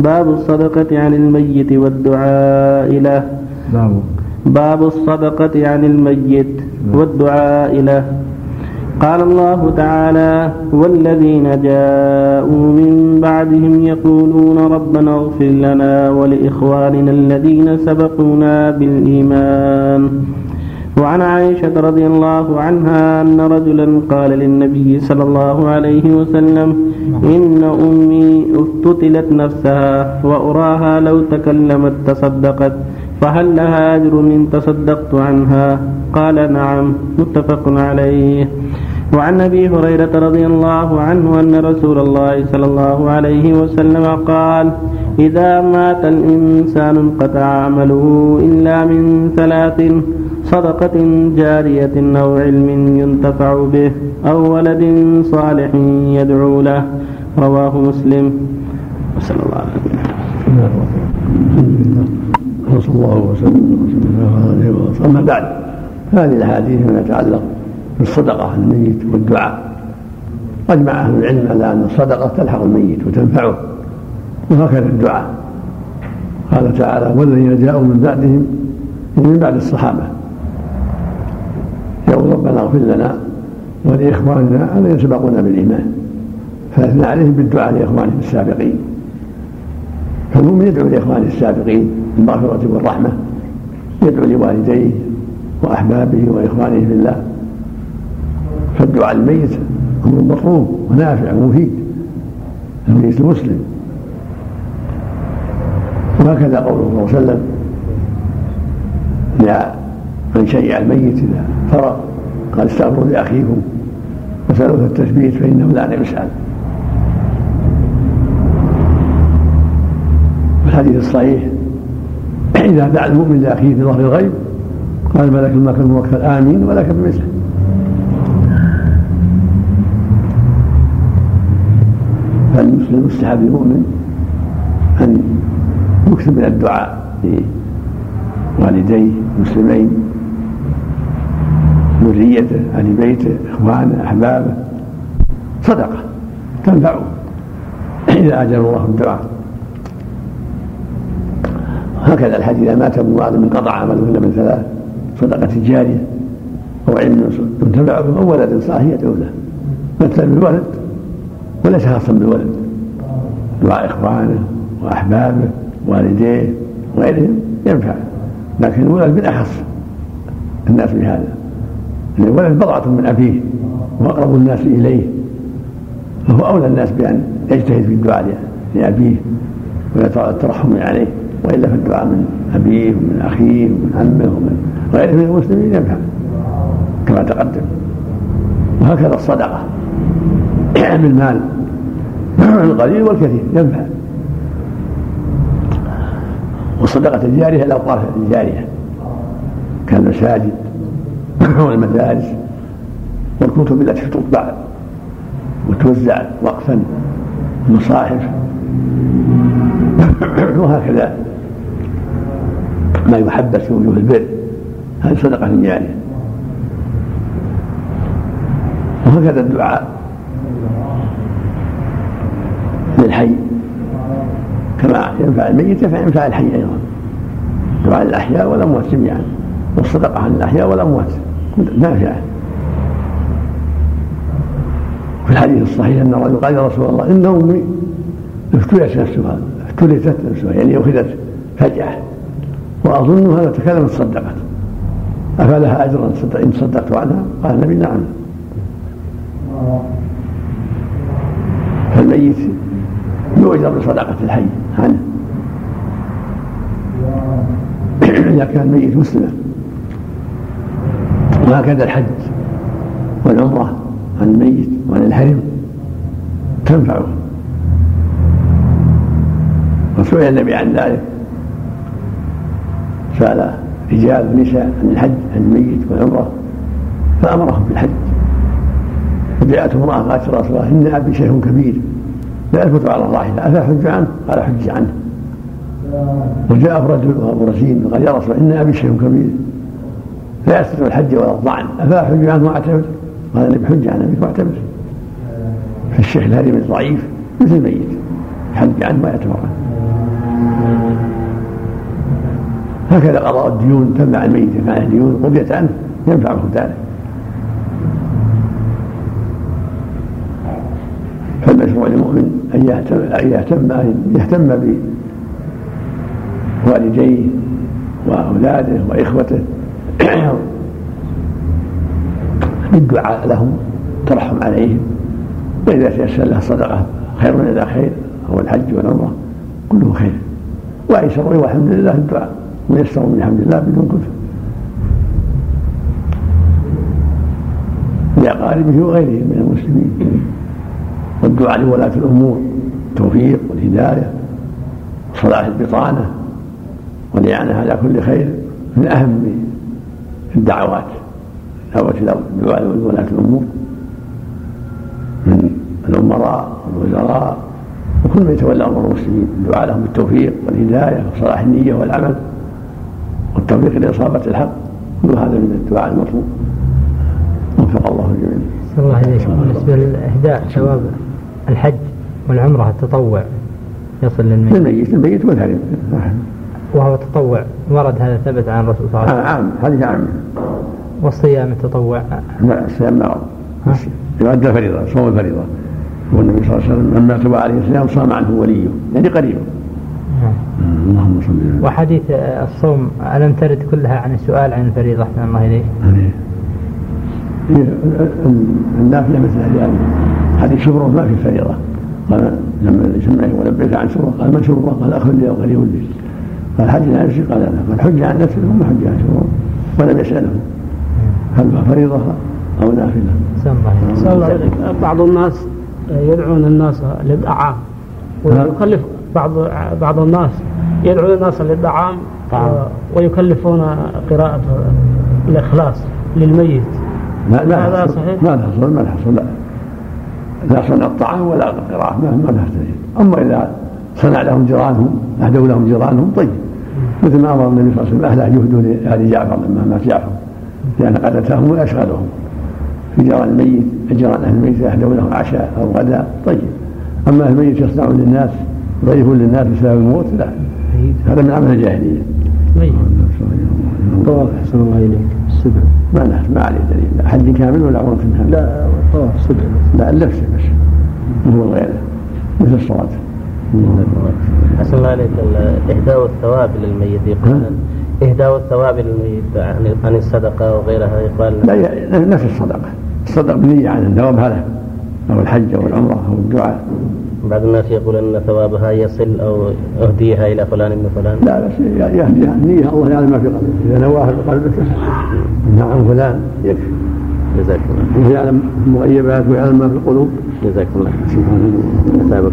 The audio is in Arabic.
باب الصدقة عن الميت والدعاء له. باب. باب الصدقة عن الميت والدعاء له. قال الله تعالى والذين جاءوا من بعدهم يقولون ربنا اغفر لنا ولإخواننا الذين سبقونا بالإيمان. وعن عائشة رضي الله عنها أن رجلا قال للنبي صلى الله عليه وسلم إن أمي افتتلت نفسها وأراها لو تكلمت تصدقت فهل لها أجر إن تصدقت عنها؟ قال نعم متفق عليه. وعن أبي هريرة رضي الله عنه أن رسول الله صلى الله عليه وسلم قال إذا مات الإنسان انقطع عمله إلا من ثلاث صدقة جارية أو علم ينتفع به أو ولد صالح يدعو له. رواه مسلم. وصلى الله على نبينا وصلى الله وسلم على وسلم. أما بعد هذه الأحاديث فيما يتعلق بالصدقه عن الميت والدعاء. اجمع أهل العلم على أن الصدقة تلحق الميت وتنفعه. وهكذا الدعاء. قال تعالى والذين جاءوا من بعدهم من بعد الصحابة. يقول ربنا اغفر لنا ولإخواننا الذين سبقونا بالإيمان. فأثنى عليهم بالدعاء لإخوانهم السابقين. فالمؤمن يدعو لإخوانه السابقين بالمغفرة والرحمة. يدعو لوالديه وأحبابه وإخوانه في الله. فالدعاء للميت أمر مطلوب ونافع ومفيد الميت المسلم. وهكذا قوله صلى الله عليه وسلم من شيع الميت إذا فرغ قال استغفروا لأخيكم وسالوا التثبيت فإنه لا يسأل. في الحديث الصحيح إذا دعا المؤمن لأخيه في ظهر الغيب قال ملك المكر الموكل آمين ولك بمثله فالمسلم يستحب للمؤمن أن يكثر من الدعاء لوالديه المسلمين ذريته أهل بيته إخوانه أحبابه. صدقة تنفعه إذا اجر الله الدعاء. هكذا الحديث اذا مات ابن آدم انقطع عمله إلا من ثلاث صدقة جارية أو علم ينتفع به أو ولد صالح يدعو له مثلا وليس خاصا بالولد. دعاء إخوانه واحبابه والديه وغيرهم. ينفع. لكن الولد بالاخص الناس بهذا ان الولد بضعة من أبيه وأقرب الناس إليه. فهو أولى الناس بأن يجتهد في الدعاء لأبيه والترحم عليه. وإلا فالدعاء من أبيه ومن أخيه ومن عمه ومن غيره من المسلمين ينفع. كما تقدم. وهكذا الصدقة. بالمال القليل والكثير ينفع. والصدقة الجارية الأوقاف الجارية كالمساجد والمدارس والكتب التي تطبع وتوزع وقفا المصاحف. وهكذا. ما يحبس في وجوه البر. هذه صدقة جارية. وهكذا الدعاء. للحي كما ينفع الميت فينفع الحي أيضا. دعاء الأحياء والاموات جميعا. والصدقة عن الأحياء والاموات نافعه في الحديث الصحيح أن الرجل قال يا رسول الله ان امي افتلت نفسها افتلتت نفسها يعني أخذت فجأة. وأظنها تكلمت صدقت. أفلها اجرا إن صدقت عنها؟ قال النبي نعم. فالميت يؤجر بصدقة الحي. عنه إذا كان الميت مسلما وهكذا الحج والعمرة عن الميت وعن الحرم تنفعه وسئل النبي عن ذلك. سأل رجال ونساء عن الحج عن الميت والعمرة فأمرهم بالحج. فجاءت امرأة قالت رسول الله إن أبي شيخ كبير. لا يثبت على الراحلة أفلا حج عنه؟ قال حج عنه. وجاء رجل أبو رزين قال يا رسول إن أبي شيء كبير. لا يستطيع الحج ولا الطعن. أفلا حج عنه واعتبر؟ قال أبي حج عن أبيك واعتبر. فالشيخ الهرم ضعيف مثل الميت حج عنه ما يعتبر. هكذا قضاء الديون تمنع الميت ينفع الديون قضيت عنه ينفعه ذلك. فالمشروع للمؤمن أن يهتم أن يهتم أن يهتم بوالديه وأولاده وإخوته. بالدعاء لهم ترحم عليهم. وإذا تيسر له الصدقة خير من خير أو الحج والعمرة كله خير. وأيسر والحمد لله الدعاء. ويسر من الحمد لله بدون كفر. لأقاربه وغيرهم من المسلمين. والدعاء لولاة الأمور. التوفيق والهداية وصلاح البطانة والإعانة على كل خير من أهم الدعوات. دعوة الدعاء لولاة الأمور. من الأمراء والوزراء وكل من يتولى أمر المسلمين. الدعاء لهم بالتوفيق والهداية وصلاح النية والعمل والتوفيق لإصابة الحق. كل هذا من الدعاء المطلوب. وفق الله الجميع. الله عليكم بالنسبة لإهداء ثواب الحج والعمرة التطوع. يصل للميت. للميت الميت والهرم وهو تطوع. ورد هذا ثبت عن الرسول صلى الله عليه وسلم. عام حديث عام والصيام التطوع. لا الصيام ورد يؤدى الفريضة صوم الفريضة. والنبي صلى الله عليه وسلم لما تبع عليه الصيام صام عنه وليه. يعني قريب. نعم. اللهم صل وسلم وحديث الصوم ألم ترد كلها عن السؤال عن الفريضة؟ أحسن الله إليك؟ النافلة مثل هذه حديث شبره ما في فريضة. قال لما سمعه ولبيك عن شبره قال من شبره؟ قال أخ لي أو قريب لي. قال حج عن نفسي قال لا قال حج عن نفسه ثم حج عن شبره ولم يسأله هل فريضة أو نافلة؟ بعض الناس يدعون الناس للدعام ويكلف بعض بعض الناس يدعو الناس للدعام ويكلفون قراءة الإخلاص للميت. لا لا هذا صحيح؟ ما تحصل ما تحصل لا لا صنع الطعام ولا القراءة ما ما تحتاج أما إذا صنع لهم جيرانهم أهدوا لهم جيرانهم طيب مثل ما أمر النبي صلى الله عليه وسلم أهله يهدوا لآل جعفر لما مات جعفر لأن قد أتاهم وأشغلهم في جيران الميت جيران أهل الميت أهدوا لهم عشاء أو غداء طيب أما الميت يصنع للناس ضيف للناس بسبب الموت لا هذا من عمل الجاهلية طيب احسن الله اليك السبع ما له ما عليه دليل. حد كامل ولا عمره كامل لا طواف سبع لا اللفه بس هو غيره مثل الصلاة. أحسن الله عليك. إهداء الثواب للميت. يقال إهداء الثواب للميت عن الصدقة وغيرها يقال لا نفس الصدقة الصدقة بنية عن الثواب هذا أو الحج أو العمرة أو الدعاء. بعض الناس يقول أن ثوابها يصل أو أهديها إلى فلان من فلان. لا بس يهديها النية الله يعلم ما في قلبه. إذا نواها بقلبك نعم فلان. يكفي. جزاك الله. الله يعلم المغيبات ويعلم ما في القلوب. جزاك الله. سبحان الله.